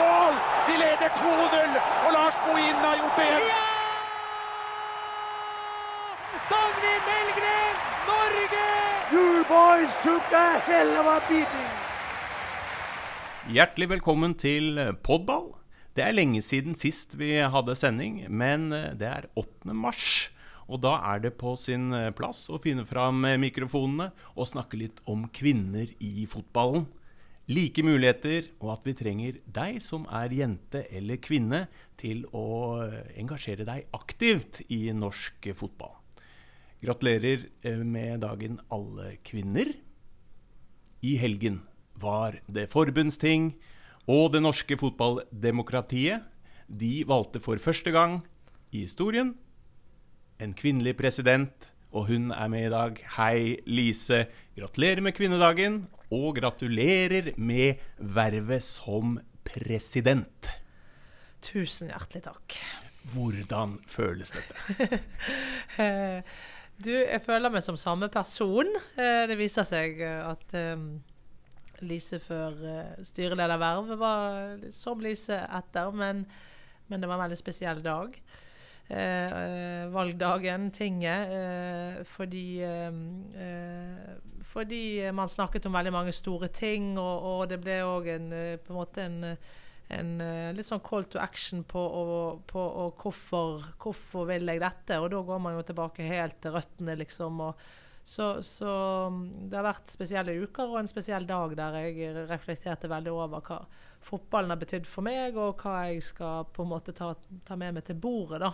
mål! Vi leder 2-0, og Lars Bohin har gjort det igjen. Dagny Melgren, Norge! You boys took a hell of a beating. Hjertelig velkommen til Podball. Det er lenge siden sist vi hadde sending, men det er 8. mars. Og da er det på sin plass å finne fram mikrofonene og snakke litt om kvinner i fotballen. Like muligheter, og at vi trenger deg som er jente eller kvinne, til å engasjere deg aktivt i norsk fotball. Gratulerer med dagen, alle kvinner. I helgen var det forbundsting, og det norske fotballdemokratiet de valgte for første gang i historien en kvinnelig president, og hun er med i dag. Hei, Lise. Gratulerer med kvinnedagen, og gratulerer med vervet som president. Tusen hjertelig takk. Hvordan føles dette? du, jeg føler meg som samme person. Det viser seg at Lise før styreledervervet var som Lise etter, men, men det var en veldig spesiell dag. Eh, valgdagen, tinget. Eh, fordi eh, Fordi man snakket om veldig mange store ting, og, og det ble òg en på en måte en, en litt sånn call to action på, og, på og hvorfor, hvorfor vil jeg dette? Og da går man jo tilbake helt til røttene, liksom. og så, så, det har vært spesielle uker og en spesiell dag der jeg reflekterte veldig over hva fotballen har betydd for meg, og hva jeg skal på en måte ta, ta med meg til bordet da,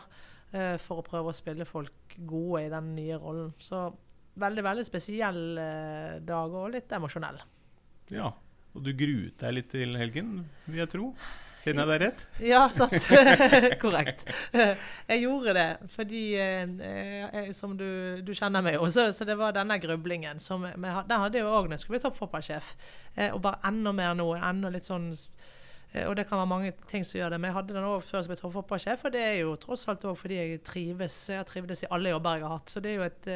for å prøve å spille folk gode i den nye rollen. Så veldig, veldig spesiell dag, og litt emosjonell. Ja, og du gruet deg litt til helgen, vil jeg tro? Kjenner jeg deg rett? Ja, sant. Korrekt. Jeg gjorde det fordi, jeg, som du, du, kjenner meg jo, så, så, det var denne grublingen som Den hadde jeg jo òg når jeg skulle bli toppfotballsjef. Og bare enda mer nå. enda litt sånn og det kan være mange ting som gjør det, men jeg hadde den òg før jeg ble toppfotballsjef. Og det er jo tross alt òg fordi jeg trives. Jeg trivdes i alle jobber jeg har hatt. Så det er jo et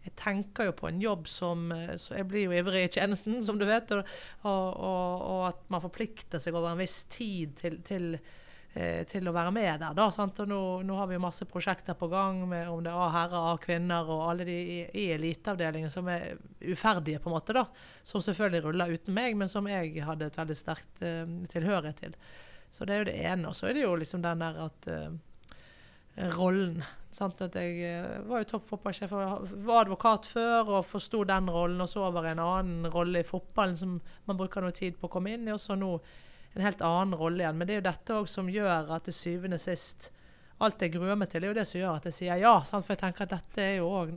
jeg tenker jo på en jobb som så Jeg blir jo ivrig i tjenesten, som du vet. Og, og, og at man forplikter seg over en viss tid til, til, eh, til å være med der. Da? Og nå, nå, har vi masse prosjekter på gang, med om det er A-herrer, A-kvinner og alle de i, eliteavdelingen som er uferdige, på en måte. da, Som selvfølgelig ruller uten meg, men som jeg hadde et veldig sterkt uh, tilhørighet til. Så det er jo det ene. Og så er det jo liksom den der at uh, rollen. Sant? At jeg var jo toppfotballsjef var advokat før og forsto den rollen, og så over en annen rolle i fotballen som man bruker noe tid på å komme inn i, og så nå en helt annen rolle igjen. Men det er jo dette òg som gjør at til syvende og sist Alt jeg gruer meg til, er jo det som gjør at jeg sier ja. Sant? For jeg tenker at dette er jo òg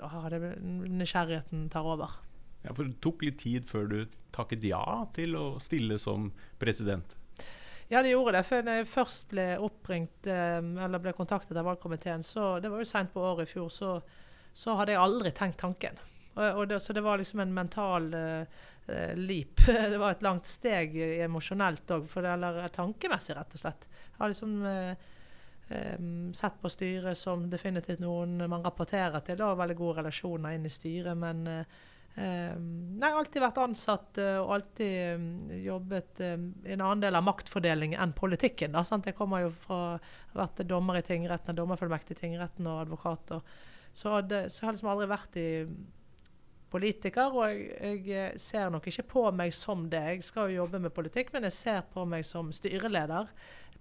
Nysgjerrigheten tar over. Ja, For det tok litt tid før du takket ja til å stille som president? Ja, det gjorde det. For når jeg først ble oppringt eller ble kontaktet av valgkomiteen, så det var jo seint på året i fjor, så, så, hadde jeg aldri tenkt tanken. Og, og det, så det var liksom en mental uh, leap. Det var et langt steg emosjonelt òg, eller tankemessig, rett og slett. Jeg har liksom um, sett på styret som definitivt noen man rapporterer til, og veldig gode relasjoner inn i styret, men Um, nei, alltid vært ansatt og alltid um, jobbet um, i en annen del av maktfordelingen enn politikken. Da? Jeg kommer jo fra å vært dommer i tingretten, dommerfullmektig i tingretten og advokat. Så, så jeg har liksom aldri vært i politiker, og jeg, ser nok ikke på meg som det. Jeg skal jo jobbe med politikk, men jeg ser på meg som styreleder.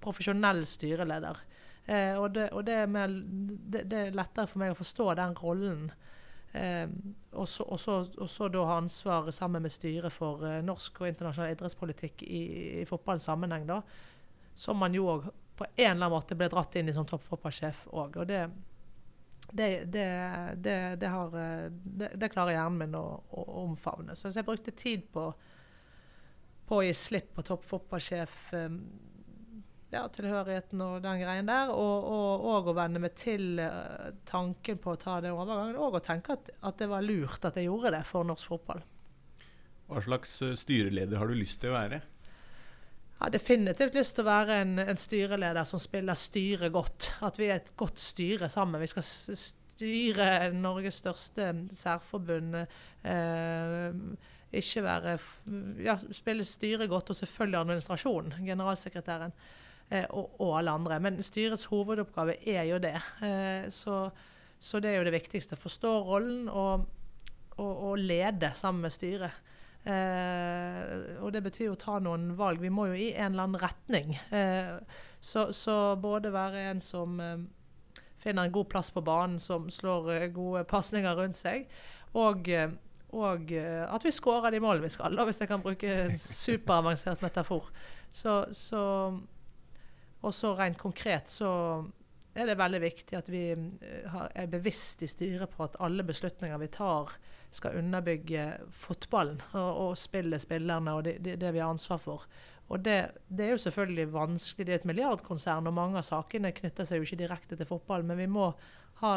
Profesjonell styreleder. Eh, og, det, og det, er mer, det, det, er lettere for meg å forstå den rollen. Eh, og, så, og, så, og, så, da ha ansvaret sammen med styret for eh, norsk og internasjonal idrettspolitikk i, i fotballens sammenheng, da. Som man jo òg på en eller annen måte ble dratt inn i som toppfotballsjef òg. Og det, det, det, det, har, det, klarer hjernen min å, å, omfavne. Så jeg brukte tid på, på å gi slipp på toppfotballsjef. Eh, ja, tilhørigheten og den greien der. Og, og, å venne meg til uh, tanken på å ta den overgangen. Og å tenke at, at, det var lurt at jeg gjorde det for norsk fotball. Hva slags styreleder har du lyst til å være? Har definitivt lyst til å være en, en styreleder som spiller styret godt. At vi er et godt styre sammen. Vi skal styre Norges største særforbund. Eh, ikke være ja, spille styret godt, og selvfølgelig administrasjonen, generalsekretæren eh, og, og, alle andre. Men styrets hovedoppgave er jo det. Eh, så, så, det er jo det viktigste. Forstå rollen og, og, og lede sammen med styret. Eh, og det betyr jo å ta noen valg. Vi må jo i en eller annen retning. Eh, så, så, både være en som eh, finner en god plass på banen, som slår eh, gode pasninger rundt seg, og og at vi skårer de målene vi skal, hvis jeg kan bruke en superavansert metafor. Så, så, og så rent konkret så er det veldig viktig at vi er bevisst i styret på at alle beslutninger vi tar, skal underbygge fotballen og, og spille spillerne og det, det, det, vi har ansvar for. Og det, det, er jo selvfølgelig vanskelig. Det er et milliardkonsern, og mange av sakene knytter seg jo ikke direkte til fotball, men vi må ha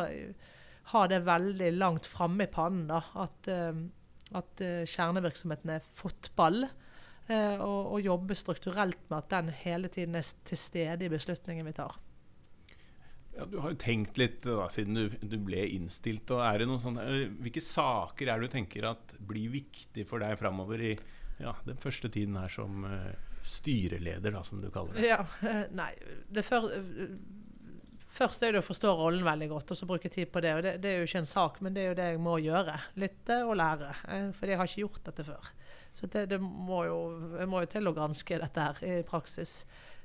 ha det veldig langt framme i pannen. da, At, uh, at uh, kjernevirksomheten er fotball. Uh, og, og, jobbe strukturelt med at den hele tiden er til stede i beslutningen vi tar. Ja, du har jo tenkt litt da, siden du, du, ble innstilt. og er det noen sånne, Hvilke saker er det du tenker at blir viktig for deg framover i ja, den første tiden her som styreleder, da, som du kaller det? Ja, nei, det før, Først er det å forstå rollen veldig godt og så bruke tid på det. og det, det, er jo ikke en sak, men det er jo det jeg må gjøre. Lytte og lære. Eh, for jeg har ikke gjort dette før. Så det, det må jo, jeg må jo til å granske dette her i praksis.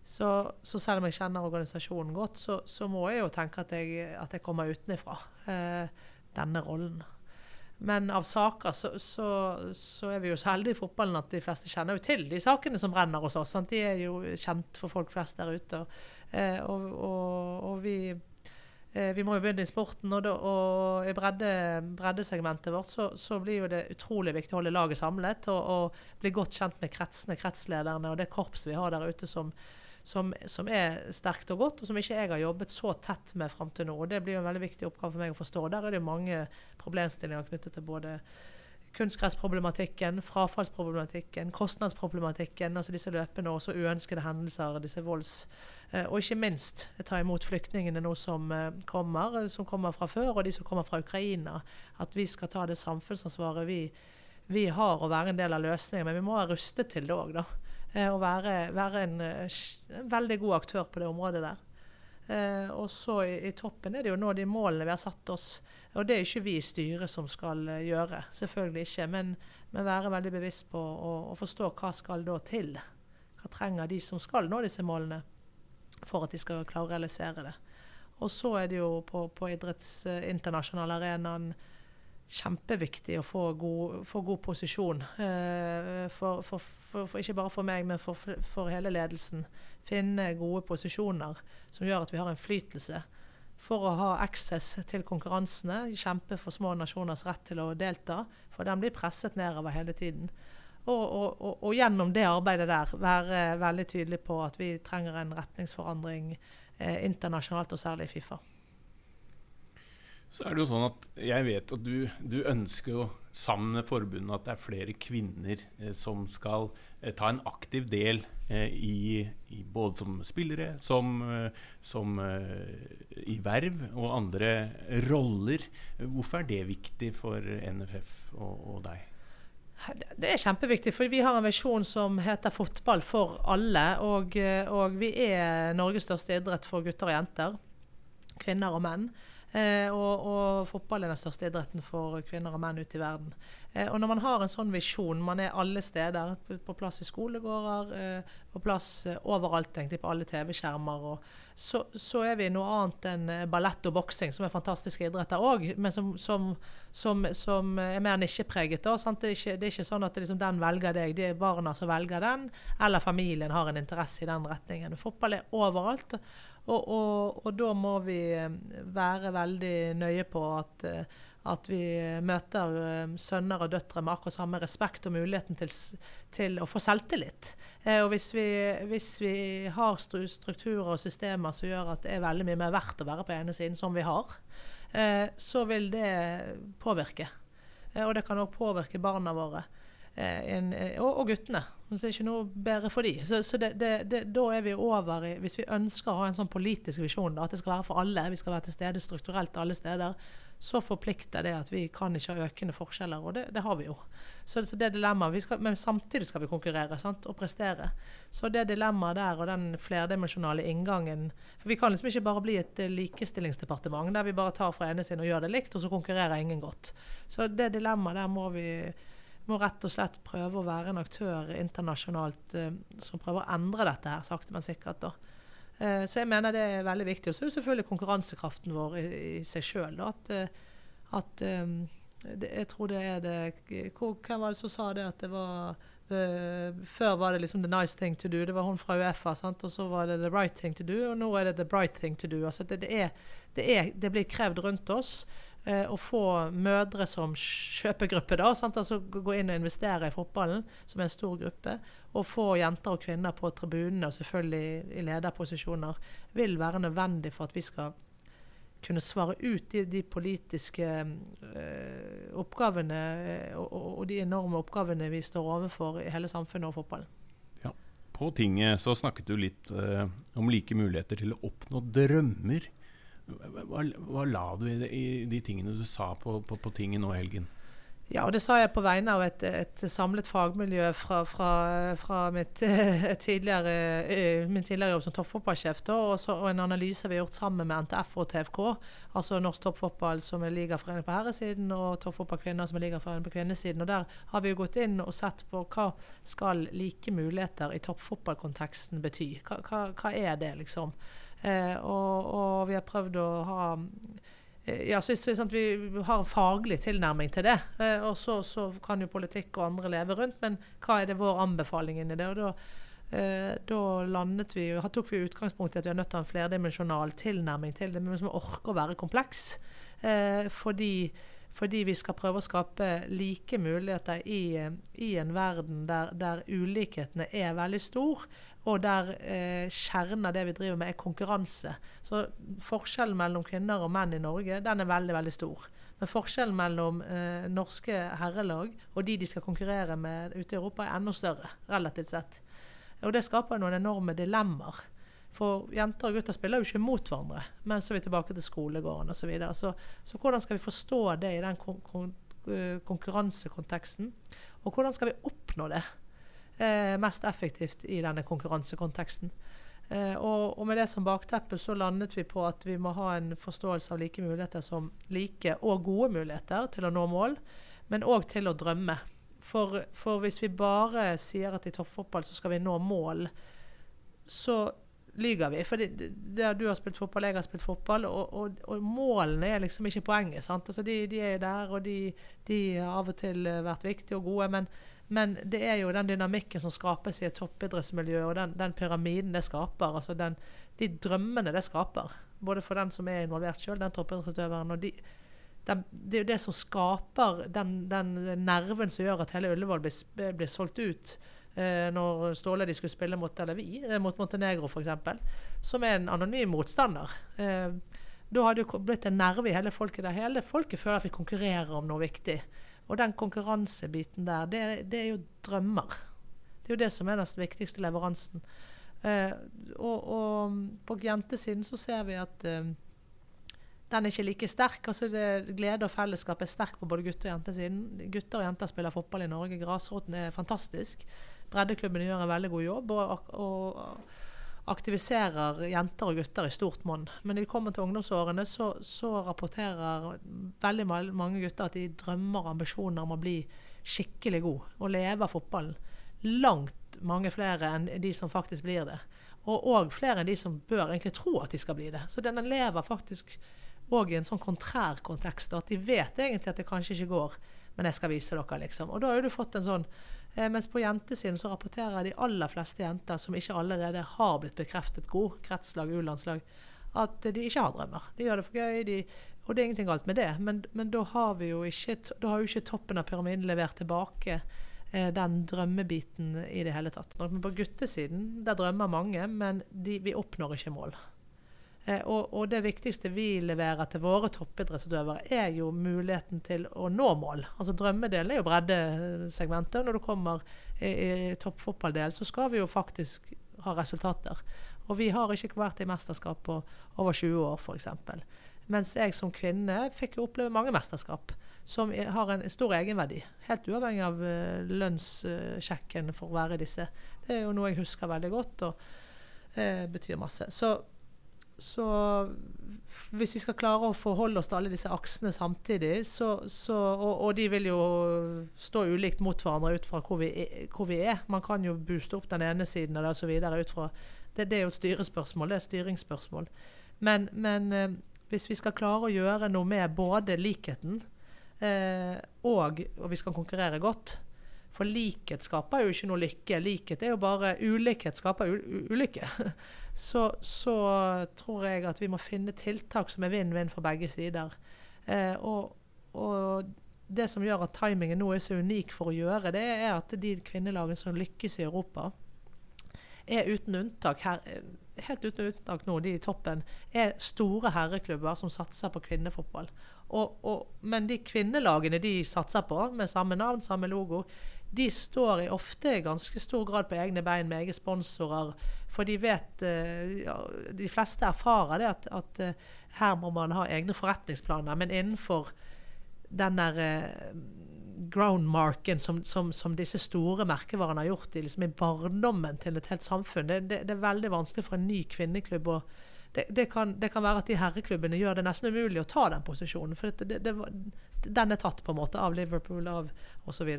Så, så selv om jeg kjenner organisasjonen godt, så, så må jeg jo tenke at jeg, at jeg kommer utenfra eh, denne rollen. Men av saker så, så, er vi jo så heldige i fotballen at de fleste kjenner jo til de sakene som brenner hos oss. Sant? De er jo kjent for folk flest der ute. Eh, og, og, og vi, eh, vi må jo begynne i sporten, og, da, og i bredde, breddesegmentet vårt så, blir jo det utrolig viktig å holde laget samlet og, og, bli godt kjent med kretsene, kretslederne og det korpset vi har der ute som, som, som, er sterkt og godt, og som ikke jeg har jobbet så tett med fram til nå. og Det blir en veldig viktig oppgave for meg å forstå. Der er det mange problemstillinger knyttet til både kunstgressproblematikken, frafallsproblematikken, kostnadsproblematikken, altså disse løpende og så uønskede hendelser, disse volds- eh, Og ikke minst ta imot flyktningene nå som eh, kommer, som kommer fra før, og de som kommer fra Ukraina. At vi skal ta det samfunnsansvaret vi, vi har, og være en del av løsningen. Men vi må være rustet til det òg, da. Eh, og være, være en, eh, en, veldig god aktør på det området der. Eh, og så i, i, toppen er det jo nå de målene vi har satt oss. Og det er ikke vi i styret som skal gjøre, selvfølgelig ikke. Men, men være veldig bevisst på å, å, forstå hva skal da til. Hva trenger de som skal nå disse målene, for at de skal klare å realisere det. Og så er det jo på, på idretts internasjonale arenaen kjempeviktig å få god, få god posisjon. Eh, for, for, for, ikke bare for meg, men for, hele ledelsen. Finne gode posisjoner som gjør at vi har innflytelse. For å ha access til konkurransene, kjempe for små nasjoners rett til å delta. For den blir presset nedover hele tiden. Og, og, og, og gjennom det arbeidet der være veldig tydelig på at vi trenger en retningsforandring eh, internasjonalt, og særlig i Fifa. Så er det jo sånn at jeg vet at du, du ønsker jo sammen med forbundet at det er flere kvinner eh, som skal eh, ta en aktiv del eh, i, i, både som spillere, som, eh, som eh, i verv og andre roller. Hvorfor er det viktig for NFF og, og deg? Det er kjempeviktig, for vi har en visjon som heter 'fotball for alle'. Og, eh, og vi er Norges største idrett for gutter og jenter. Kvinner og menn. Eh, og, og, fotball er den største idretten for kvinner og menn ute i verden. Eh, og når man har en sånn visjon, man er alle steder, på plass i skolegårder, eh, på plass eh, overalt, egentlig, på alle TV-skjermer, så, så, er vi noe annet enn ballett og boksing, som er fantastiske idretter òg, men som, som, som, er mer nisjepreget. Det, er ikke, det er ikke sånn at liksom, den velger deg, det er barna som velger den, eller familien har en interesse i den retningen. Fotball er overalt. Og, og, og, da må vi være veldig nøye på at, at vi møter eh, sønner og døtre med akkurat samme respekt og muligheten til, til å få selvtillit. og hvis vi, hvis vi, har strukturer og systemer som gjør at det er veldig mye mer verdt å være på ene siden, som vi har, så vil det påvirke. og det kan òg påvirke barna våre. En, og, og guttene. Så det er ikke noe bedre for de. Så, så det, det, det, da er vi over i Hvis vi ønsker å ha en sånn politisk visjon, da, at det skal være for alle, vi skal være til stede strukturelt alle steder, så forplikter det at vi kan ikke ha økende forskjeller, og det, det har vi jo. Så, så det dilemmaet, Men samtidig skal vi konkurrere sant, og prestere. Så det dilemmaet der og den flerdimensjonale inngangen For vi kan liksom ikke bare bli et eh, likestillingsdepartement der vi bare tar fra ene sin og gjør det likt, og så konkurrerer ingen godt. Så det dilemmaet der må vi må rett og slett prøve å være en aktør internasjonalt uh, som prøver å endre dette her, sakte, men sikkert. da. Uh, så jeg mener det er veldig viktig. Og så er det selvfølgelig konkurransekraften vår i, i seg sjøl. At, uh, at um, det, Jeg tror det er det Hvem var det som sa det at det var the, Før var det liksom the nice thing to do. Det var hun fra Uefa. Sant? Og så var det the right thing to do, og nå er det the bright thing to do. Altså det, det, er, det, er, det blir krevd rundt oss eh, å få mødre som kjøpegruppe, da, sant? altså gå inn og investere i fotballen som er en stor gruppe, og få jenter og kvinner på tribunene og selvfølgelig i lederposisjoner, vil være nødvendig for at vi skal kunne svare ut de, de politiske øh, oppgavene og, og, de enorme oppgavene vi står overfor i hele samfunnet og fotballen. Ja, På tinget så snakket du litt øh, om like muligheter til å oppnå drømmer. Hva, hva la du i, de tingene du sa på, på, på tinget nå i helgen? Ja, og det sa jeg på vegne av et, et samlet fagmiljø fra, fra, fra mitt, tidligere, eh, min tidligere jobb som toppfotballsjef. Og, og, en analyse vi har gjort sammen med NTF og TFK, altså Norsk Toppfotball som er ligaforening på herresiden, og Toppfotball Kvinner som er ligaforening på kvinnesiden. Og Der har vi jo gått inn og sett på hva skal like muligheter i toppfotballkonteksten bety. Hva, hva, hva er det, liksom? Eh, og, og, vi har prøvd å ha ja, så, så, sånn vi har en faglig tilnærming til det. Eh, og så, så, kan jo politikk og andre leve rundt, men hva er det vår anbefaling inni det? Og da, eh, da landet vi, tok vi utgangspunkt i at vi er nødt til å ha en flerdimensjonal tilnærming til det, men som orker å være kompleks. Eh, fordi fordi vi skal prøve å skape like muligheter i, i en verden der, der, ulikhetene er veldig stor, og der eh, kjernen av det vi driver med, er konkurranse. Så forskjellen mellom kvinner og menn i Norge den er veldig veldig stor. Men forskjellen mellom eh, norske herrelag og de de skal konkurrere med ute i Europa, er enda større, relativt sett. Og det skaper noen enorme dilemmaer. For jenter og gutter spiller jo ikke mot hverandre. Men så er vi tilbake til skolegården osv. Så, videre. så Så hvordan skal vi forstå det i den kon kon konkurransekonteksten? Og hvordan skal vi oppnå det eh, mest effektivt i denne konkurransekonteksten? Eh, og, og, med det som bakteppe så landet vi på at vi må ha en forståelse av like muligheter som like og gode muligheter til å nå mål, men òg til å drømme. For, for hvis vi bare sier at i toppfotball så skal vi nå mål, så lyver vi. For du har spilt fotball, jeg har spilt fotball, og, og, og målene er liksom ikke poenget. sant? Altså de, de, er der, og de, de, har av og til eh, vært viktige og gode. Men, men, det er jo den dynamikken som skapes i et toppidrettsmiljø, og den, den pyramiden det skaper. altså den, De drømmene det skaper. Både for den som er involvert sjøl, den toppidrettsutøveren. og de, den, det er jo det som skaper den, den nerven som gjør at hele Ullevål blir, blir solgt ut når Ståle de skulle spille mot eller vi, eh, mot Montenegro f.eks., som er en anonym motstander. Eh, da hadde det blitt en nerve i hele folket der. Hele folket føler at vi konkurrerer om noe viktig. Og den konkurransebiten der, det, det er jo drømmer. Det er jo det som er den viktigste leveransen. Eh, og, og, på jentesiden så ser vi at eh, den er ikke like sterk. altså det, Glede og fellesskap er sterk på både gutter og jentesiden. Gutter og jenter spiller fotball i Norge. Grasroten er fantastisk. Breddeklubben gjør en veldig god jobb og, og aktiviserer jenter og gutter i stort monn. Men når de kommer til ungdomsårene, så, så, rapporterer veldig mange gutter at de drømmer og ambisjoner om å bli skikkelig god og leve av fotballen. Langt mange flere enn de som faktisk blir det. Og òg flere enn de som bør egentlig tro at de skal bli det. Så den lever faktisk òg i en sånn kontrær kontekst. At de vet egentlig at det kanskje ikke går, men jeg skal vise dere, liksom. Og da har du fått en sånn mens på jentesiden så rapporterer de aller fleste jenter som ikke allerede har blitt bekreftet god, kretslag, U-landslag, at de ikke har drømmer. De gjør det for gøy, de, og det er ingenting galt med det. Men, men da, har vi jo ikke, jo ikke toppen av pyramiden levert tilbake eh, den drømmebiten i det hele tatt. Men på guttesiden der drømmer mange, men de, vi oppnår ikke mål. Eh, og, og, det viktigste vi leverer til våre toppidrettsutøvere, er jo muligheten til å nå mål. Altså Drømmedelen er jo breddesegmentet. Når du kommer i, i toppfotballdel, så skal vi jo faktisk ha resultater. Og vi har ikke vært i mesterskap på over 20 år, f.eks. Mens jeg som kvinne fikk jo oppleve mange mesterskap som har en stor egenverdi. Helt uavhengig av uh, lønnssjekken for å være disse. Det er jo noe jeg husker veldig godt, og uh, betyr masse. Så, så, hvis vi skal klare å forholde oss til alle disse aksene samtidig, så, så, og, og, de vil jo stå ulikt mot hverandre ut fra hvor vi, er, hvor vi er. Man kan jo booste opp den ene siden og det osv. ut fra det, det, er jo et styrespørsmål. Det er et styringsspørsmål. Men, men uh, hvis vi skal klare å gjøre noe med både likheten Eh, og, og vi skal konkurrere godt. For likhet skaper jo ikke noe lykke. Likhet er jo bare Ulikhet skaper ulykke. Så, så, tror jeg at vi må finne tiltak som er vinn-vinn for begge sider. Eh, og, og, det som gjør at timingen nå er så unik for å gjøre, det er at de kvinnelagene som lykkes i Europa, er uten unntak her, helt uten unntak nå, de i toppen, er store herreklubber som satser på kvinnefotball. Og, og, men de kvinnelagene de satser på, med samme navn, samme logo, de står i ofte ganske stor grad på egne bein med egne sponsorer. For de vet eh, De fleste erfarer det at, at uh, her må man ha egne forretningsplaner. Men innenfor den der uh, groundmarken som, som, som, disse store merkevarene har gjort i, liksom barndommen til et helt samfunn, det, det, det er veldig vanskelig for en ny kvinneklubb å det, det, kan, kan, være at de herreklubbene gjør det nesten umulig å ta den posisjonen. For den er tatt på en måte av Liverpool av osv.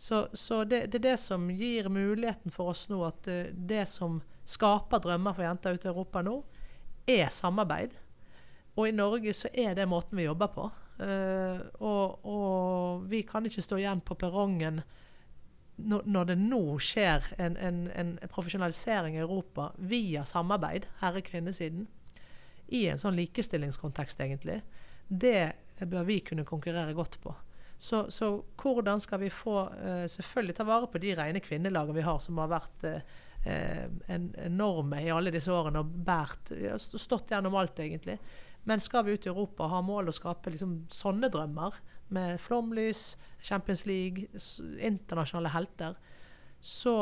Så, så det, det, er det som gir muligheten for oss nå, at eh, det som skaper drømmer for jenter ute i Europa nå, er samarbeid. Og i Norge så er det måten vi jobber på. Uh, og, og, vi kan ikke stå igjen på perrongen når det nå skjer en, en, en, profesjonalisering i Europa via samarbeid, herre-kvinnesiden, i en sånn likestillingskontekst, egentlig, det bør vi kunne konkurrere godt på. Så, så hvordan skal vi få uh, Selvfølgelig ta vare på de rene kvinnelagene vi har, som har vært uh, en, enorme i alle disse årene og bært, stått gjennom alt, egentlig. Men skal vi ut i Europa og ha mål å skape liksom, sånne drømmer, med flomlys, Champions League, internasjonale helter, så,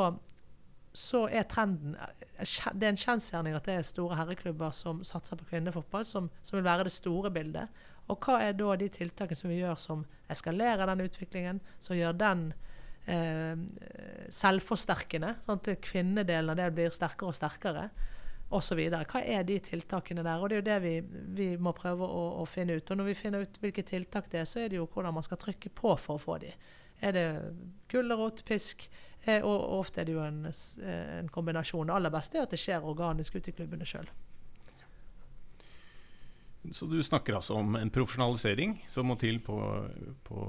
så er trenden Det er en kjensgjerning at det er store herreklubber som satser på kvinnefotball, som, som, vil være det store bildet. Og hva er da de tiltakene som vi gjør som eskalerer den utviklingen, som gjør den eh, selvforsterkende, sånn at kvinnedelen av det blir sterkere og sterkere? osv. Hva er de tiltakene der? Og Det er jo det vi, vi må prøve å, å, finne ut. Og Når vi finner ut hvilke tiltak det er, så er det jo hvordan man skal trykke på for å få de. Er det gulrot, pisk? Eh, og, og, ofte er det jo en, eh, en kombinasjon. Det aller beste er at det skjer organisk ute i klubbene sjøl. Så du snakker altså om en profesjonalisering som må til på, på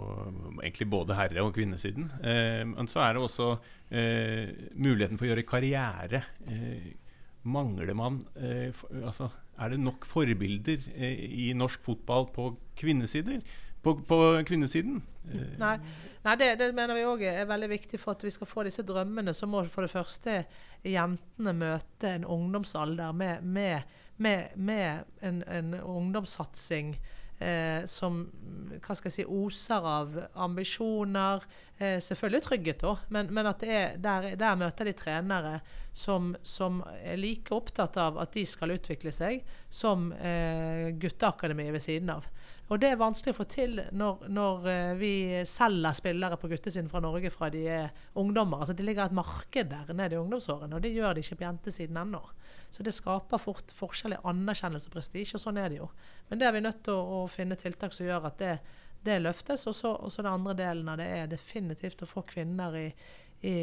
egentlig både herre- og kvinnesiden. Eh, men så er det også eh, muligheten for å gjøre karriere. Eh, mangler man eh, for, altså, Er det nok forbilder eh, i norsk fotball på kvinnesider? På, på kvinnesiden? Eh. Nei, Nei det, det, mener vi òg er veldig viktig for at vi skal få disse drømmene. Så må for det første jentene møte en ungdomsalder med, med, med, med en, en ungdomssatsing eh, som hva skal jeg si, oser av ambisjoner. Eh, selvfølgelig trygghet òg, men, men, at er, der, der, møter de trenere som, som, er like opptatt av at de skal utvikle seg, som eh, gutteakademiet ved siden av. Og det er vanskelig å få til når, når uh, vi selger spillere på guttesiden fra Norge fra de er ungdommer. Altså Det ligger et marked der nede i ungdomsårene, og det gjør de ikke på jentesiden ennå. Så det skaper fort forskjell i anerkjennelse og prestisje, og sånn er det jo. Men det er vi nødt til å, å finne tiltak som gjør at det, det løftes. Og så den andre delen av det er definitivt å få kvinner i, i,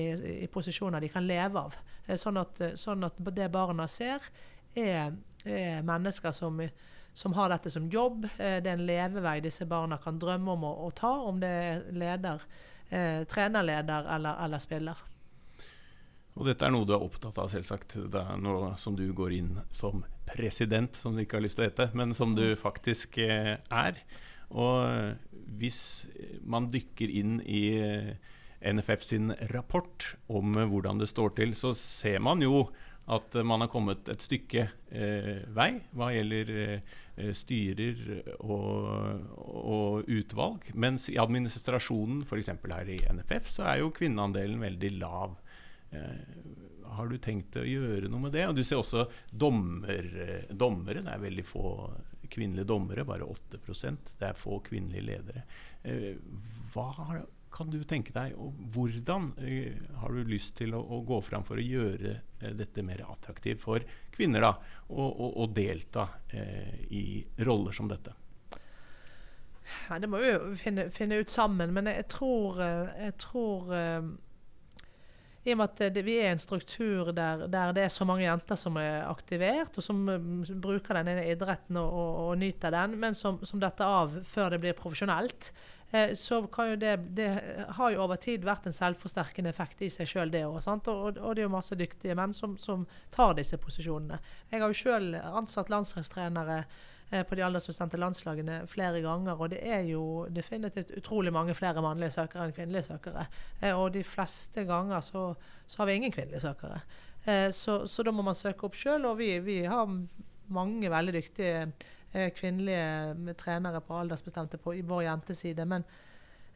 i posisjoner de kan leve av. Eh, sånn at, sånn at det barna ser, er, er mennesker som som har dette som jobb. Eh, det er en levevei disse barna kan drømme om å, å ta, om det er leder, eh, trenerleder eller, eller, spiller. Og dette er noe du er opptatt av, selvsagt. Det er noe som du går inn som president, som du ikke har lyst til å hete, men som du mm. faktisk eh, er. Og hvis man dykker inn i eh, NFF sin rapport om hvordan det står til, så ser man jo at man har kommet et stykke eh, vei hva gjelder eh, styrer og, og, utvalg. Mens i administrasjonen, f.eks. her i NFF, så er jo kvinneandelen veldig lav. Eh, har du tenkt å gjøre noe med det? Og Du ser også dommer, dommere. Det er veldig få kvinnelige dommere, bare 8% Det er få kvinnelige ledere. Eh, hva kan du tenke deg, og hvordan eh, har du lyst til å, å, gå fram for å gjøre eh, dette mer attraktivt for kvinner da, å delta eh, i roller som dette? Ja, det må vi jo finne, finne, ut sammen, men jeg tror, jeg tror i og med at det, vi er en struktur der, der, det er så mange jenter som er aktivert, og som um, bruker denne idretten og, og, og nyter den, men som, som detter av før det blir profesjonelt, eh, så kan jo det, det har jo over tid vært en selvforsterkende effekt i seg sjøl, det òg. Og, og, det er jo masse dyktige menn som, som tar disse posisjonene. Jeg har jo sjøl ansatt landslagstrenere på de aldersbestemte landslagene flere ganger. Og det er jo definitivt utrolig mange flere mannlige søkere enn kvinnelige søkere. Eh, og de fleste ganger så, så har vi ingen kvinnelige søkere. Eh, så, så, da må man søke opp sjøl. Og vi, vi, har mange veldig dyktige kvinnelige trenere på aldersbestemte på vår jenteside. men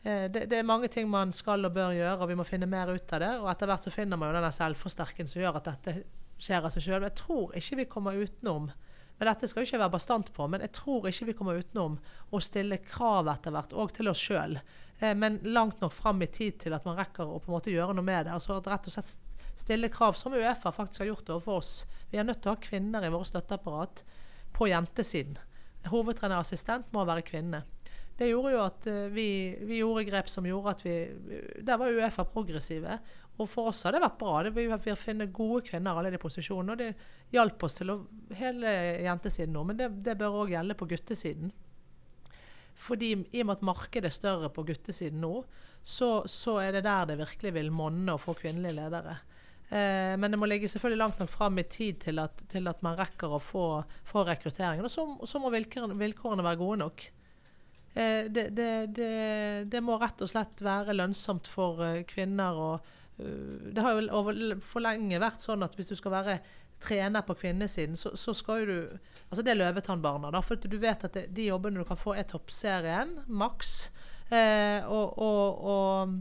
det, det, er mange ting man skal og bør gjøre, og vi må finne mer ut av det. Og etter hvert så finner man jo denne selvforsterken som gjør at dette skjer av seg sjøl. Jeg tror ikke vi kommer utenom men dette skal jo ikke være bastant på. Men jeg tror ikke vi kommer utenom å stille krav etter hvert, òg til oss sjøl. Eh, men langt nok fram i tid til at man rekker å på en måte gjøre noe med det. Altså rett og slett stille krav, som Uefa faktisk har gjort overfor oss. Vi er nødt til å ha kvinner i vårt støtteapparat på jentesiden. Hovedtrenerassistent må være kvinne. Det gjorde jo at uh, vi, vi, gjorde grep som gjorde at vi Der var Uefa progressive. Og for oss har det vært bra. Det vi vi funnet gode kvinner alle de posisjonene. Og det hjalp oss til å, hele jentesiden nå, men det, det bør òg gjelde på guttesiden. Fordi I og med at markedet er større på guttesiden nå, så, så er det der det virkelig vil monne å få kvinnelige ledere. Eh, men det må ligge selvfølgelig langt nok fram i tid til at, til at man rekker å få, få rekrutteringen. Og så, så må vilkårene, vilkårene, være gode nok. Eh, det, det, det, det, må rett og slett være lønnsomt for uh, kvinner Eh, det har jo over, for lenge vært sånn at hvis du skal være trener på kvinnesiden, så, så skal jo du Altså det er løvetannbarna, da. For du vet at det, de jobbene du kan få, er toppserien, maks. Eh, og, og, og,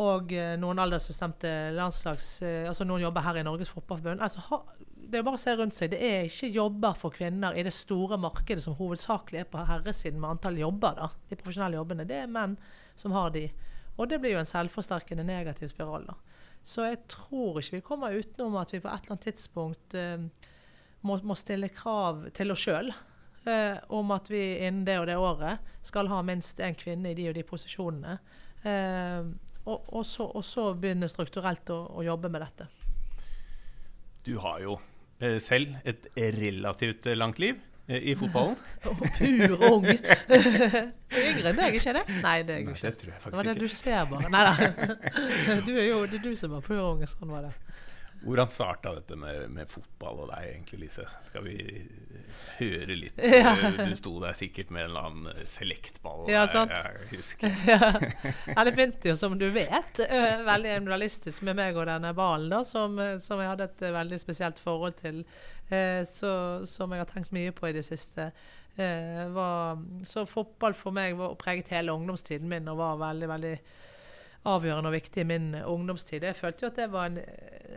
og, eh, noen aldersbestemte landslags eh, Altså noen jobber her i Norges Fotballforbund. Altså, ha, det er bare å se rundt seg. Det er ikke jobber for kvinner i det store markedet som hovedsakelig er på herresiden med antall jobber. da, De profesjonelle jobbene. Det er menn som har de. Og det blir jo en selvforsterkende negativ spiral. da. Så jeg tror ikke vi kommer utenom at vi på et eller annet tidspunkt eh, må, må, stille krav til oss sjøl eh, om at vi innen det og det året skal ha minst én kvinne i de og de posisjonene. Eh, og, og, så, og, så, begynne strukturelt å, å, jobbe med dette. Du har jo eh, selv et relativt langt liv i fotballen. oh, pur ung. Yngre enn deg, ikke det? Nei, det er jeg ikke. Det tror jeg faktisk det var det du ser bare. Nei da. Du er jo det er du som er pur ung. Sånn var det. Hvordan starta dette med, med, fotball og deg, egentlig, Lise? Skal vi høre litt? Ja. Du sto der sikkert med en eller annen selektball. Ja, sant. Jeg, husker. ja. ja. det begynte jo, som du vet, veldig individualistisk med meg og denne ballen, da, som, som jeg hadde et veldig spesielt forhold til eh, så, som jeg har tenkt mye på i det siste. Eh, var, så fotball for meg var, preget hele ungdomstiden min og var veldig, veldig avgjørende og viktig i min ungdomstid. Jeg følte jo at det var en,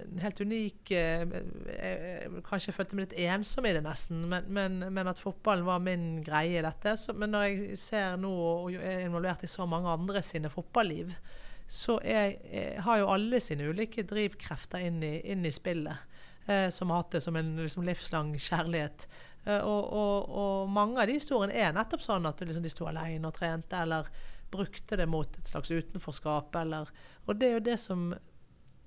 en helt unik eh, jeg, Kanskje jeg følte meg litt ensom i det, nesten, men, men, men at fotballen var min greie i dette. Så, men når jeg ser nå og er involvert i så mange andre sine fotballiv, så jeg, jeg har jo alle sine ulike drivkrefter inn i, inn i spillet eh, som har hatt det som en liksom, livslang kjærlighet. Eh, og, og, og, mange av de historiene er nettopp sånn at liksom, de sto alene og trente, eller brukte det mot et slags utenforskap, eller Og det er jo det som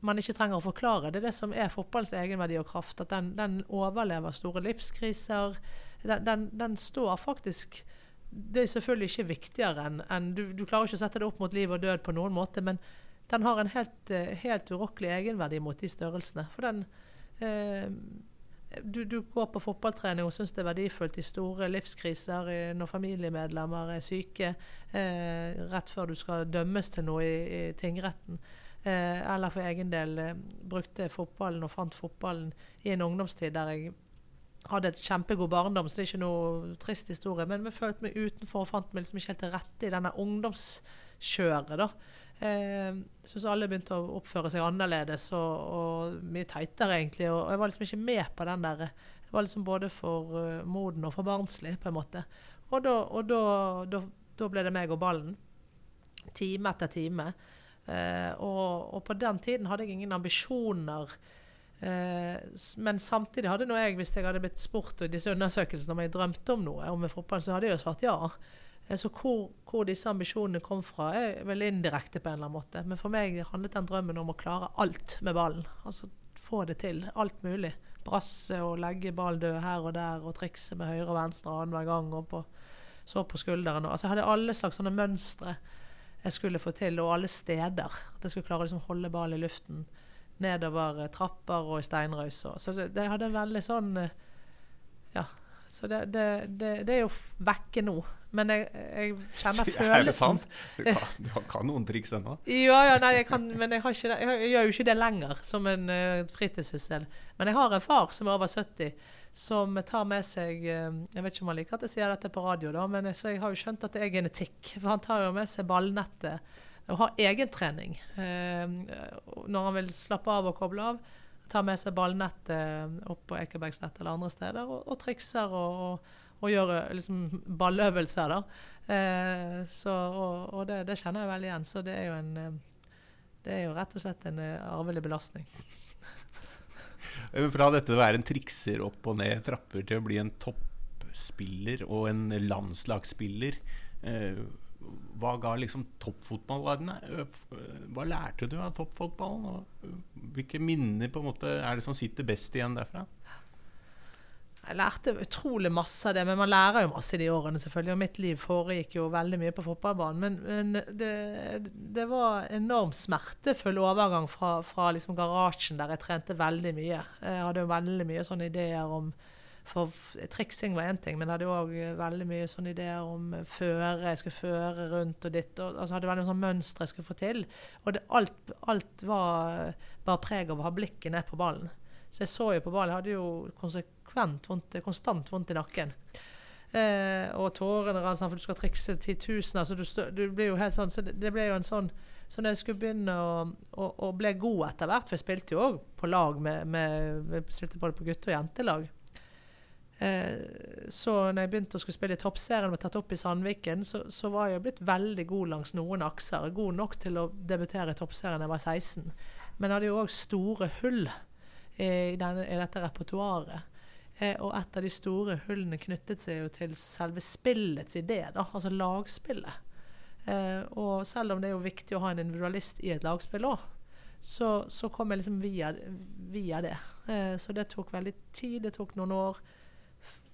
man ikke trenger å forklare. Det er det som er fotballens egenverdi og kraft. At den, den overlever store livskriser. Den, den, den, står faktisk Det er selvfølgelig ikke viktigere enn en, du, du, klarer ikke å sette det opp mot liv og død på noen måte, men den har en helt, eh, helt urokkelig egenverdi mot de størrelsene. For den, du, du, går på fotballtrening og syns det er verdifullt i store livskriser, når familiemedlemmer er syke, eh, rett før du skal dømmes til noe i, i tingretten. Eh, eller for egen del eh, brukte fotballen og fant fotballen i en ungdomstid der jeg hadde et kjempegod barndom, så det er ikke noe trist historie. Men vi følte meg utenfor og fant meg liksom ikke helt til rette i denne ungdomskjøret. da. Eh, Syns alle begynte å oppføre seg annerledes og, og, mye teitere, egentlig. Og jeg var liksom ikke med på den der Jeg var liksom både for uh, moden og for barnslig, på en måte. Og da, og da, da, da ble det meg og ballen. Time etter time. Eh, og, og, på den tiden hadde jeg ingen ambisjoner. Eh, men samtidig hadde nå jeg, hvis jeg hadde blitt spurt i disse undersøkelsene om jeg drømte om noe, om fotball, så hadde jeg jo svart ja. Så hvor, hvor, disse ambisjonene kom fra, er vel indirekte på en eller annen måte. Men for meg handlet den drømmen om å klare alt med ballen. Altså få det til. Alt mulig. Brasse og legge ball død her og der og trikse med høyre og venstre annenhver gang. og på, så på skulderen. Altså, jeg hadde alle slags sånne mønstre jeg skulle få til, og alle steder. At jeg skulle klare å liksom, holde ball i luften nedover trapper og i steinrøys. Så det, det, hadde en veldig sånn eh. Så det, det, det er jo vekke nå. Men jeg, jeg kjenner følelsen. Er det sant? Du kan, du kan noen triks ennå? Ja, ja, nei, jeg kan, men jeg, ikke, jeg, gjør jo ikke det lenger som en uh, fritidssyssel. Men jeg har en far som er over 70, som tar med seg uh, Jeg vet ikke om han liker at jeg sier dette på radio, da, men så jeg har jo skjønt at det er genetikk. For han tar jo med seg ballnettet og har egentrening uh, når han vil slappe av og koble av. Tar med seg ballnettet opp på Ekebergslett eller andre steder og, og trikser og, og og gjøre liksom, balløvelser. da. Eh, så, og, og det, det, kjenner jeg veldig igjen. Så det er jo, en, eh, det er jo rett og slett en uh, arvelig belastning. Fra dette å være en trikser opp og ned trapper til å bli en toppspiller og en landslagsspiller. Eh, hva ga liksom toppfotballen Hva lærte du av toppfotballen? Hvilke minner på en måte er det som sitter best igjen derfra? Jeg lærte utrolig masse av det, men man lærer jo masse i de årene, selvfølgelig. Og mitt liv foregikk jo veldig mye på fotballbanen. Men, men det, det, var enormt smertefull overgang fra, fra liksom garasjen, der jeg trente veldig mye. Jeg hadde jo veldig mye sånne ideer om for Triksing var én ting, men jeg hadde òg veldig mye sånne ideer om føre. Jeg skulle føre rundt og ditt. Og, altså hadde veldig sånn mønstre jeg skulle få til. Og det, alt, alt var bare preg av å ha blikket ned på ballen. Så jeg så jo på ballen. Jeg hadde jo konsekvent vondt, konstant vondt i nakken. Eh, og tårene rant, for du skal trikse titusener. Så du, du, blir jo helt sånn Så det, det ble jo en sånn Så når jeg skulle begynne å, å, å bli god etter hvert For jeg spilte jo òg på lag med, med, med spilte både på gutte- og jentelag. Eh, så når jeg begynte å skulle spille i toppserien og var tatt opp i Sandviken, så, så, var jeg blitt veldig god langs noen akser. God nok til å debutere i toppserien da jeg var 16. Men jeg hadde jo òg store hull i, denne, i dette repertoaret. Eh, og et av de store hullene knyttet seg jo til selve spillets idé, da, altså lagspillet. Eh, og selv om det er jo viktig å ha en individualist i et lagspill òg, så, så, kom jeg liksom via, via det. Så det tok veldig tid. Det tok noen år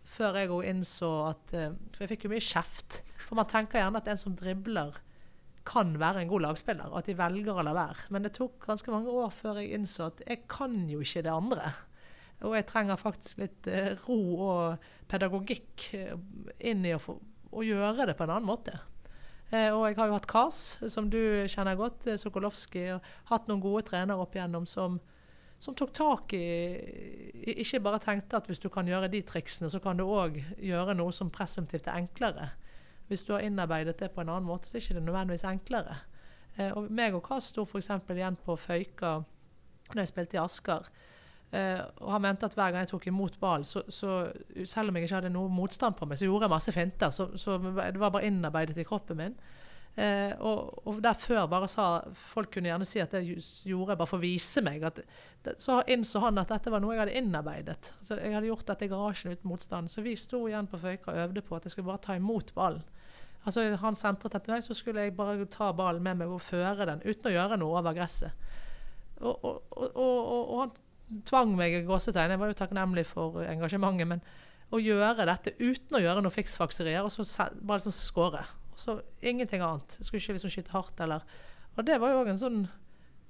før jeg òg innså at eh, For jeg fikk jo mye kjeft. For man tenker gjerne at en som dribler, kan være en god lagspiller, og at de velger å la være. Men det tok ganske mange år før jeg innså at jeg kan jo ikke det andre. Og jeg trenger faktisk litt eh, ro og pedagogikk eh, inn i å, få, å, gjøre det på en annen måte. Og jeg har jo hatt Kars, som du kjenner godt, Sokolowski, og hatt noen gode trenere opp igjennom som, som tok tak i, Ikke bare tenkte at hvis du kan gjøre de triksene, så kan du òg gjøre noe som presumptivt er enklere. Hvis du har innarbeidet det på en annen måte, så er det ikke nødvendigvis enklere. Eh, og meg og KAS sto f.eks. igjen på Føyka når jeg spilte i Asker. Eh, og han mente at hver gang jeg tok imot ball, så, så, selv om jeg ikke hadde noe motstand på meg, så gjorde jeg masse finter. Så, så det var bare innarbeidet i kroppen min. Uh, og, og, der før bare sa Folk kunne gjerne si at det gjorde jeg bare for å vise meg. At, så innså han at dette var noe jeg hadde innarbeidet. Så Jeg hadde gjort dette i garasjen uten motstand. Så vi sto igjen på Føyka og øvde på at jeg skulle bare ta imot ballen. Altså Han sentret etter meg, så skulle jeg bare ta ballen med meg og føre den uten å gjøre noe over gresset. Og, og, og han tvang meg i gåsetegn. Jeg var jo takknemlig for engasjementet. Men å gjøre dette uten å gjøre noe fiksfakserier, og så bare liksom skåre. Så ingenting annet. Jeg skulle ikke liksom skyte hardt eller Og det var jo òg en sånn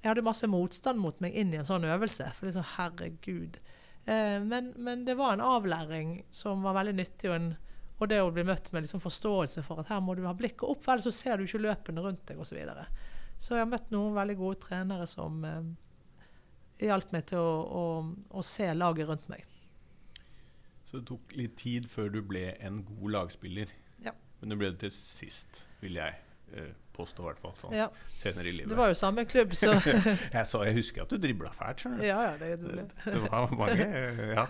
Jeg hadde masse motstand mot meg inn i en sånn øvelse. For liksom, herregud. Eh, men, men, det var en avlæring som var veldig nyttig. Og, en, og det å bli møtt med liksom forståelse for at her må du ha blikket opp, for ellers så ser du ikke løpene rundt deg osv. Så, videre. så jeg har møtt noen veldig gode trenere som eh, hjalp meg til å, å, å, se laget rundt meg. Så det tok litt tid før du ble en god lagspiller. Men det ble det til sist, vil jeg eh, påstå, i hvert fall. Sånn, Ja. senere i livet. Du var jo samme klubb, så jeg, så, jeg husker at du dribla fælt. skjønner du. Ja, ja, det, det, Det var mange eh, Ja.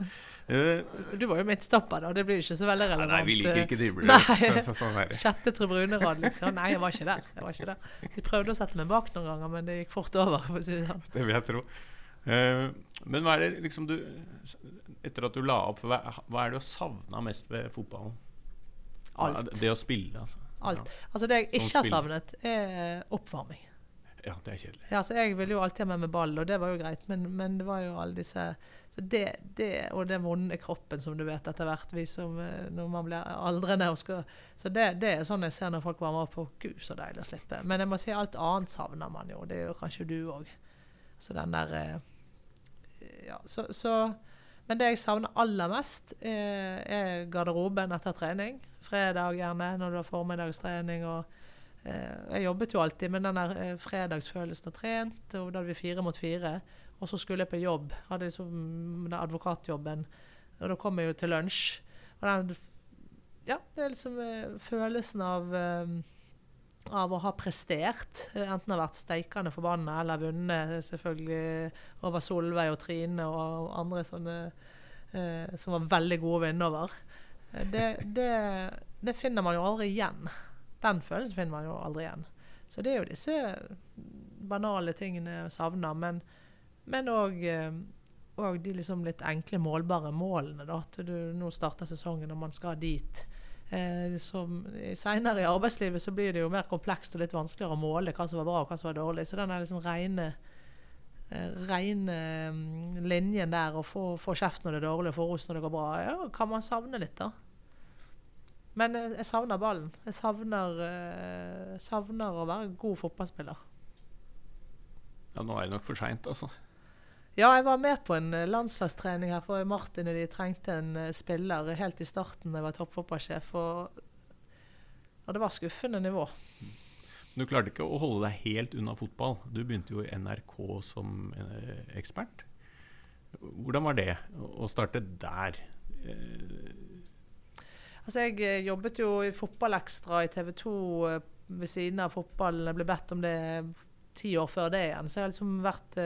Eh, Du var jo midtstopper, da. Det blir ikke så veldig relevant. nei, vi liker ikke drible. Nei. Så, så, sånn. Sjette tribunerad, liksom. Nei, jeg var ikke der. Jeg var ikke der. De prøvde å sette meg bak noen ganger, men det gikk fort over. For å si det sånn. Det vil jeg tro. Eh, men hva er det liksom du Etter at du la opp, hva, hva er det du har savna mest ved fotballen? Alt. Det, det å spille, altså. Alt. Altså, det jeg ikke har savnet, er oppvarming. Ja, det er kjedelig. Ja, så jeg ville jo alltid ha med meg ball, og det var jo greit, men, men det var jo alle disse så det, det, Og den vonde kroppen, som du vet etter hvert, vi som, eh, når man blir aldrende og skal Så det, det er sånn jeg ser når folk varmer opp på. Gud, så deilig å slippe. Men jeg må si alt annet savner man jo. Det jo kanskje du òg. Så den der eh, Ja, så, så Men det jeg savner aller mest, er garderoben etter trening. Fredag gjerne, når du har formiddagstrening. og eh, Jeg jobbet jo alltid men den der eh, fredagsfølelsen og trent. og Da hadde vi fire mot fire. Og så skulle jeg på jobb. Hadde liksom den advokatjobben. Og da kom jeg jo til lunsj. Og den, ja, det er liksom eh, følelsen av av å ha prestert. Enten har vært steikende forbanna eller vunnet selvfølgelig over Solveig og Trine og andre sånne eh, som var veldig gode å vinne over. Eh, Det, det, det finner man jo aldri igjen. Den følelsen finner man jo aldri igjen. Så det er jo disse banale tingene jeg savner. Men òg og de liksom litt enkle, målbare målene. da, At du nå starter sesongen og man skal dit. Eh, Seinere i arbeidslivet så blir det jo mer komplekst og litt vanskeligere å måle hva som var bra og hva som var dårlig. Så den er liksom rene, eh, rene mm, linjen der, og få, få kjeft når det er dårlig og få ros når det går bra, ja, kan man savne litt, da. Men jeg, jeg savner ballen. Jeg savner, eh, savner å være god fotballspiller. Ja, nå er det nok for seint, altså. Ja, jeg var med på en eh, landslagstrening her for Martin og de trengte en eh, spiller helt i starten da jeg var toppfotballsjef. Og, og det var skuffende nivå. Du klarte ikke å holde deg helt unna fotball. Du begynte jo i NRK som eh, ekspert. Hvordan var det å starte der? Eh, Altså, jeg eh, jobbet jo i Fotballekstra i TV 2 eh, ved siden av fotballen. Jeg ble bedt om det ti år før det igjen. Så jeg har liksom vært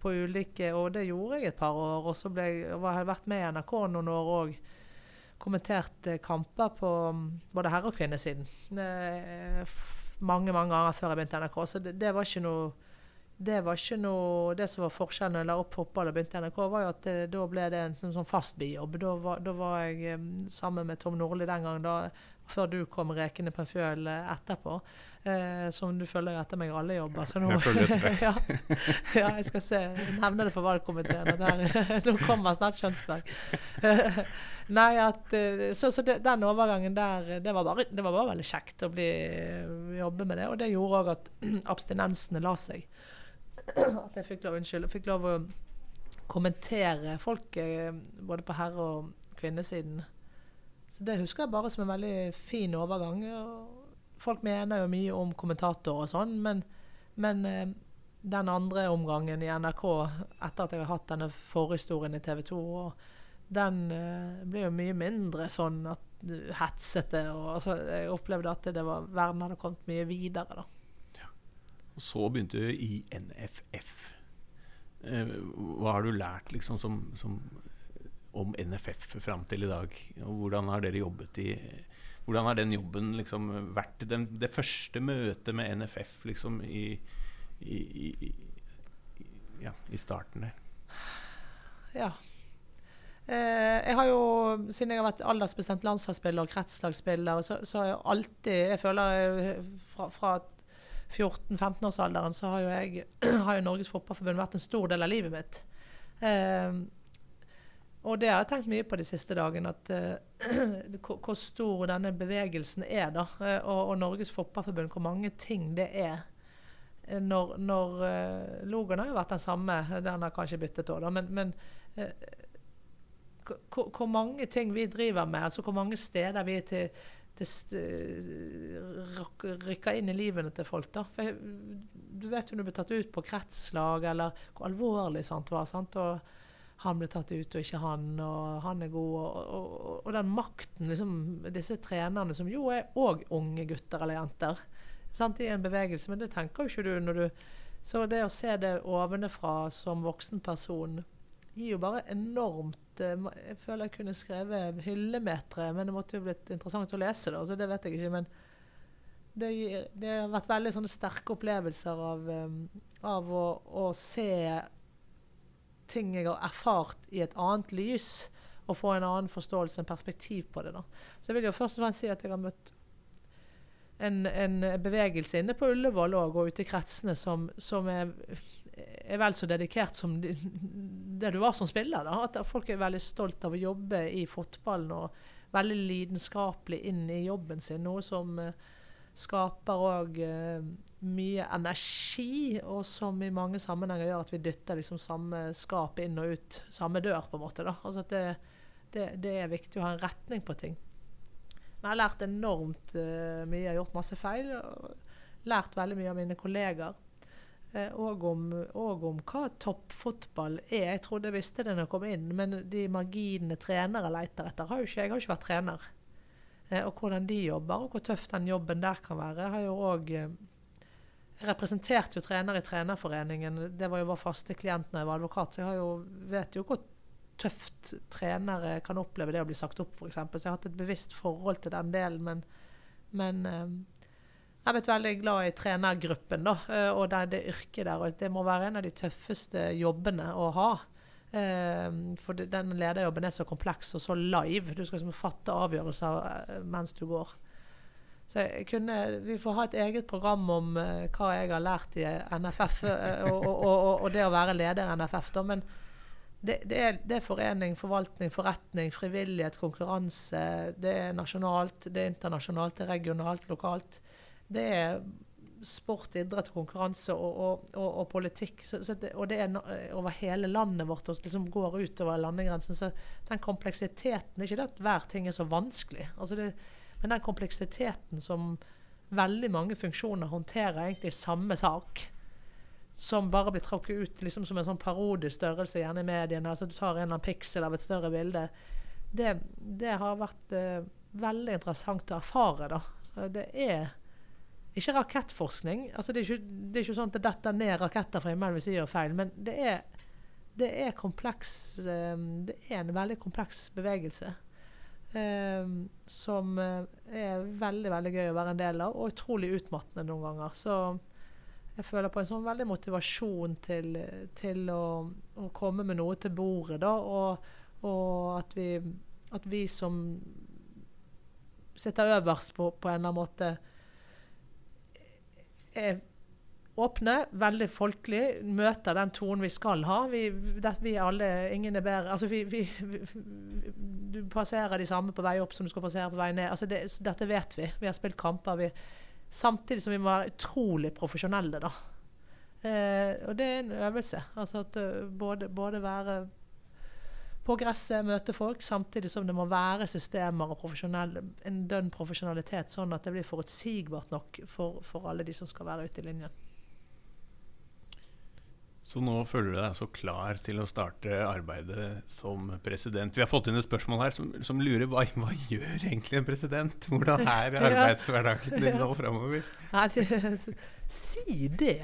på ulike Og det gjorde jeg et par år. Og så ble jeg, har jeg vært med i NRK noen år òg. Kommentert kamper på mm, både herre- og kvinnesiden. Eh, mange, mange ganger før jeg begynte i NRK. Så det, det var ikke noe det var ikke noe, det som var forskjellen når jeg la opp fotball og begynte i NRK, var jo at det, da ble det en sånn, sånn fast bijobb. Da, var- da var jeg eh, sammen med Tom Nordli den gangen, da, før du kom rekende på en fjøl etterpå. Eh, som du følger etter meg alle jobber. Så nå, Jeg følger etter deg. ja, ja, jeg skal se. Nevne det for valgkomiteen. Nå kommer snart Skjønsberg. Nei, at, eh, så, så det, den overgangen der, det var, bare, det var bare veldig kjekt å bli, jobbe med det. Og det gjorde òg at abstinensene la seg at jeg fikk lov, unnskyld, jeg fikk lov å kommentere folk eh, både på herre- og kvinnesiden. Det husker jeg bare som en veldig fin overgang. Folk mener jo mye om kommentatorer og sånn, men, men eh, den andre omgangen i NRK etter at jeg har hatt denne forhistorien i TV 2, og den eh, ble jo mye mindre sånn at du hetsete. Og, altså, jeg opplevde at det var, verden hadde kommet mye videre, da. Og så begynte du i NFF. Eh, hva har du lært liksom som, som, om NFF fram til i dag? Og hvordan har dere jobbet i Hvordan har den jobben liksom vært den, det første møtet med NFF liksom i, i, i, ja, i starten der? Ja. Eh, jeg har jo, siden jeg har vært aldersbestemt landslagsspiller og kretslagsspiller, så, så har jeg alltid Jeg føler jeg, fra, fra 14-15-årsalderen så har jo jeg har jo Norges Fotballforbund vært en stor del av livet mitt. Eh, og det har jeg tenkt mye på de siste dagene, eh, hvor stor denne bevegelsen er. da, eh, og, og Norges Fotballforbund, hvor mange ting det er. Eh, Når, når uh, Logoen har jo vært den samme, den har kanskje byttet òg, men, men uh, hvor, mange ting vi driver med, altså hvor mange steder vi er til, rykker inn i livene til folk. da. For du vet jo når du blir tatt ut på kretslag, eller hvor alvorlig sant var. sant? Og han ble tatt ut, og ikke han, og han er god. Og, og, og, den makten liksom, disse trenerne, som jo er òg unge gutter eller jenter, sant, i en bevegelse. Men det tenker jo ikke du når du Så det å se det ovenfra som voksen person gir jo bare enormt eh, Jeg føler jeg kunne skrevet hyllemetere, men det måtte jo blitt interessant å lese det. så det vet jeg ikke. men det, gir, det, har vært veldig sterke opplevelser av, um, av å, å, se ting jeg har erfart i et annet lys, og få en annen forståelse, en perspektiv på det. Da. Så jeg vil jo først og fremst si at jeg har møtt en, en bevegelse inne på Ullevål og ute i kretsene som, som er, er, vel så dedikert som det du var som spiller. Da. At folk er veldig stolt av å jobbe i fotballen og veldig lidenskapelig inn i jobben sin. Noe som uh, skaper òg uh, mye energi, og som i mange sammenhenger gjør at vi dytter liksom samme skap inn og ut samme dør. på en måte. Da. Altså det, det, det er viktig å ha en retning på ting. Men jeg har lært enormt uh, mye. Jeg har gjort masse feil. og Lært veldig mye av mine kolleger. Uh, og, om, og, om, hva toppfotball er. Jeg trodde jeg visste det når jeg kom inn, men de marginene trenere leter etter, har jo ikke, jeg har ikke vært trener. Uh, og hvordan de jobber, og hvor tøff den jobben der kan være. Jeg har jo også, jeg representerte jo trener i Trenerforeningen. Det var jo vår faste klient når jeg var advokat, så jeg jo, vet jo hvor tøft trenere kan oppleve det å bli sagt opp, f.eks. Så jeg har hatt et bevisst forhold til den delen. Men, men eh, jeg har blitt veldig glad i trenergruppen da, eh, og det, det yrket der. og Det må være en av de tøffeste jobbene å ha. Eh, for den lederjobben er så kompleks og så live. Du skal liksom fatte avgjørelser mens du går. Så kunne, Vi får ha et eget program om uh, hva jeg har lært i NFF, uh, og, og, og, og, det å være leder i NFF. Da. Men det, det, er, det, er, forening, forvaltning, forretning, frivillighet, konkurranse. Det er nasjonalt, det er internasjonalt, det er regionalt, lokalt. Det er sport, idrett, konkurranse og, og, og, og politikk. Så, så det, og det er over hele landet vårt og liksom går utover landegrensen. Så den kompleksiteten Ikke det at hver ting er så vanskelig, altså det, men den kompleksiteten som veldig mange funksjoner håndterer egentlig samme sak som bare blir tråkket ut liksom som en sånn parodisk størrelse gjerne i mediene. altså Du tar en eller annen piksel av et større bilde. Det, det har vært uh, veldig interessant å erfare. da. Det er ikke rakettforskning. altså Det er ikke, det er ikke sånn at det detter ned raketter fra himmelen hvis vi gjør feil. Men det er, det er kompleks um, Det er en veldig kompleks bevegelse. Um, som uh, er veldig veldig gøy å være en del av, og utrolig utmattende noen ganger. Så jeg føler på en sånn veldig motivasjon til, til å, å, komme med noe til bordet. Da, og, og at, vi, at, vi, som sitter øverst på, på en eller annen måte, er åpne, veldig folkelig, møter den tonen vi skal ha. Vi, det, vi alle, ingen er bedre altså vi, vi, Du passerer de samme på vei opp som du skal passere på vei ned. Altså det, dette vet vi. Vi har spilt kamper. Samtidig som vi må være utrolig profesjonelle, da. Eh, og det er en øvelse. Altså at uh, både, både, være på gresset, møte folk, samtidig som det må være systemer og en dønn profesjonalitet, sånn at det blir forutsigbart nok for, for alle de som skal være ute i linjen. Så nå føler du deg så klar til å starte arbeidet som president. Vi har fått inn et spørsmål her som, som lurer hva, hva gjør egentlig en president? Hvordan er arbeidshverdagen din nå framover? Si det!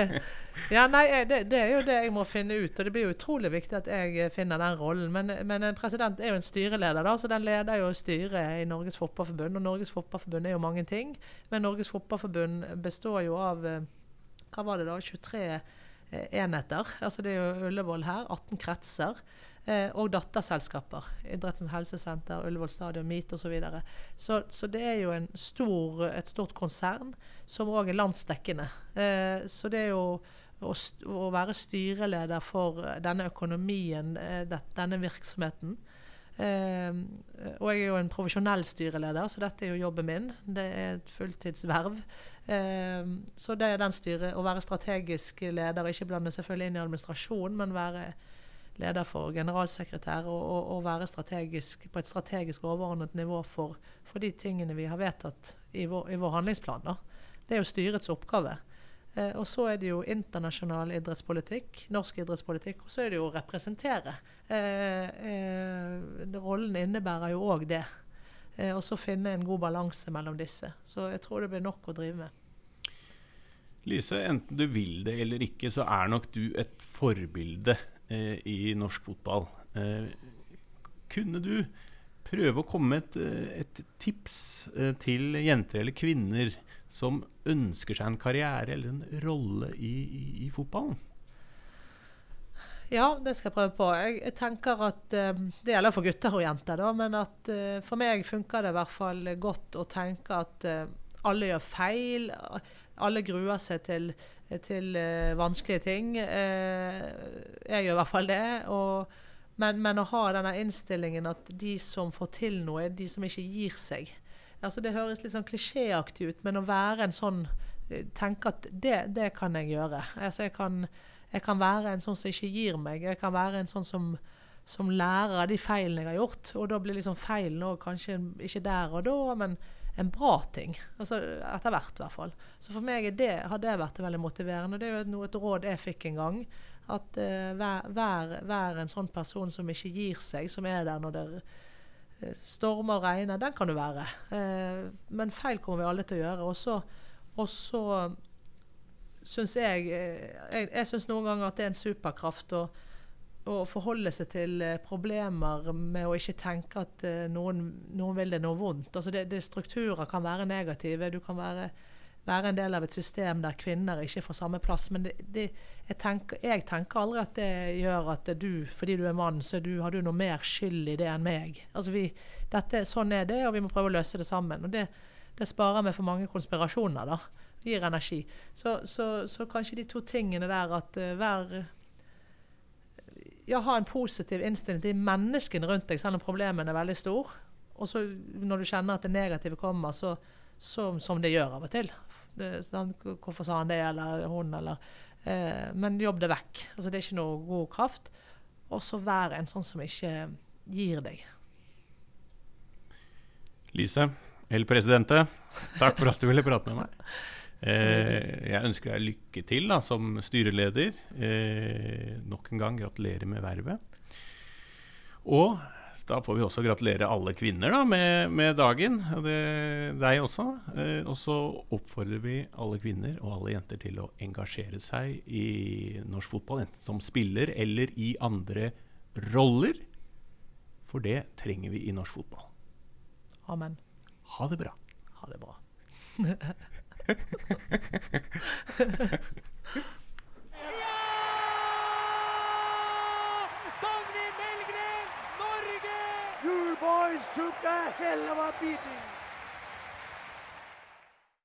ja, nei, det, det, er jo det jeg må finne ut. Og det blir jo utrolig viktig at jeg finner den rollen. Men, men en president er jo en styreleder, da, så den leder jo styret i Norges Fotballforbund. Og Norges Fotballforbund er jo mange ting. Men Norges Fotballforbund består jo av eh, hva var det da, 23 Eh, enheter. Altså det er jo Ullevål her, 18 kretser. Eh, og datterselskaper. Idrettens helsesenter, Ullevål stadion, Meet osv. Så, videre. så Så det er jo stor, et stort konsern som òg er landsdekkende. Eh, så det er jo å, å, være styreleder for denne økonomien, eh, denne virksomheten. Eh, og jeg er jo en profesjonell styreleder, så dette er jo jobben min. Det er et fulltidsverv. Eh, så det er den styret. Å være strategisk leder, ikke blande selvfølgelig inn i administrasjon, men være leder for generalsekretær og, og, og være strategisk, på et strategisk overordnet nivå for, for de tingene vi har vedtatt i vår, i vår handlingsplan. Da. Det er jo styrets oppgave. Eh, og så er det jo internasjonal idrettspolitikk, norsk idrettspolitikk, og så er det jo å representere. Eh, eh, rollen innebærer jo òg det. Eh, og så finne en god balanse mellom disse. Så jeg tror det blir nok å drive med. Lise, enten du vil det eller ikke, så er nok du et forbilde eh, i norsk fotball. Eh, kunne du prøve å komme med et, eh, et tips eh, til jenter eller kvinner som ønsker seg en karriere eller en rolle i, i, i fotballen? Ja, det skal jeg prøve på. Jeg, tenker at um, Det gjelder for gutter og jenter, da, men at uh, for meg funker det i hvert fall godt å tenke at uh, alle gjør feil. Alle gruer seg til, til vanskelige ting. jeg gjør i hvert fall det. Og, men, men, å ha denne innstillingen at de som får til noe, er de som ikke gir seg. Altså Det høres litt sånn klisjéaktig ut, men å være en sånn Tenke at det, det kan jeg gjøre. Altså jeg kan jeg kan være en sånn som ikke gir meg. Jeg kan være en sånn som, som lærer av de feilene jeg har gjort. Og da blir liksom feilen òg kanskje ikke der og da, men en bra ting. Altså Etter hvert, i hvert fall. Så for meg det, har det vært veldig motiverende. Og Det er jo et råd jeg fikk en gang. At uh, vær, vær, vær, en sånn person som ikke gir seg, som er der når det uh, stormer og regner. Den kan du være. Uh, men feil kommer vi alle til å gjøre. Og så syns jeg eh, Jeg, jeg syns noen ganger at det er en superkraft å, å forholde seg til eh, problemer med å ikke tenke at uh, noen, noen, vil det noe vondt. Altså det, det Strukturer kan være negative. Du kan være, være, en del av et system der kvinner ikke får samme plass. Men det, det, jeg, tenker, jeg, tenker, aldri at det gjør at du, fordi du er mann, så du, har du noe mer skyld i det enn meg. Altså vi, dette, sånn er det, og vi må prøve å løse det sammen. Og det sparer meg for mange konspirasjoner. da gir energi. Så, så, så, kanskje de to tingene der at uh, hver Ja, ha en positiv innstilling til menneskene rundt deg, selv om problemene er veldig store. Og så når du kjenner at det negative kommer, så, så som det gjør av og til. Det, sånn, hvorfor sa han det, eller hun, eller eh, Men jobb det vekk. Altså, det er ikke noe god kraft. Og så vær en sånn som ikke gir deg. Lise, El Presidente, takk for at du ville prate med meg. Eh, jeg ønsker deg lykke til da, som styreleder. Eh, nok en gang gratulerer med vervet. Og da får vi også gratulere alle kvinner da, med, med dagen. Og det, deg også. Eh, og så oppfordrer vi alle kvinner og alle jenter til å engasjere seg i norsk fotball. Enten som spiller eller i andre roller. For det trenger vi i norsk fotball. Amen. Ha det bra. Ha det bra. Ja! Dagny Melgren, Norge! You boys took a hell of a beating.